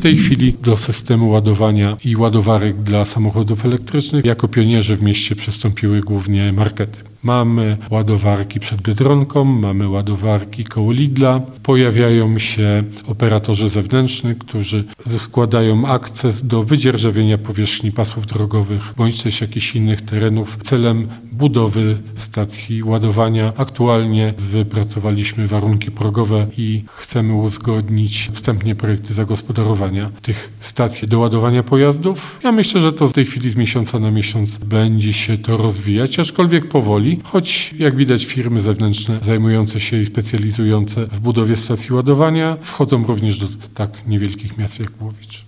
W tej chwili do systemu ładowania i ładowarek dla samochodów elektrycznych jako pionierzy w mieście przystąpiły głównie markety. Mamy ładowarki przed Biedronką, mamy ładowarki koło Lidla. Pojawiają się operatorzy zewnętrzni, którzy składają akces do wydzierżawienia powierzchni pasów drogowych bądź też jakichś innych terenów celem budowy stacji ładowania. Aktualnie wypracowaliśmy warunki progowe i chcemy uzgodnić wstępnie projekty zagospodarowania tych stacji do ładowania pojazdów. Ja myślę, że to w tej chwili z miesiąca na miesiąc będzie się to rozwijać, aczkolwiek powoli, choć jak widać firmy zewnętrzne zajmujące się i specjalizujące w budowie stacji ładowania wchodzą również do tak niewielkich miast jak Łowicz.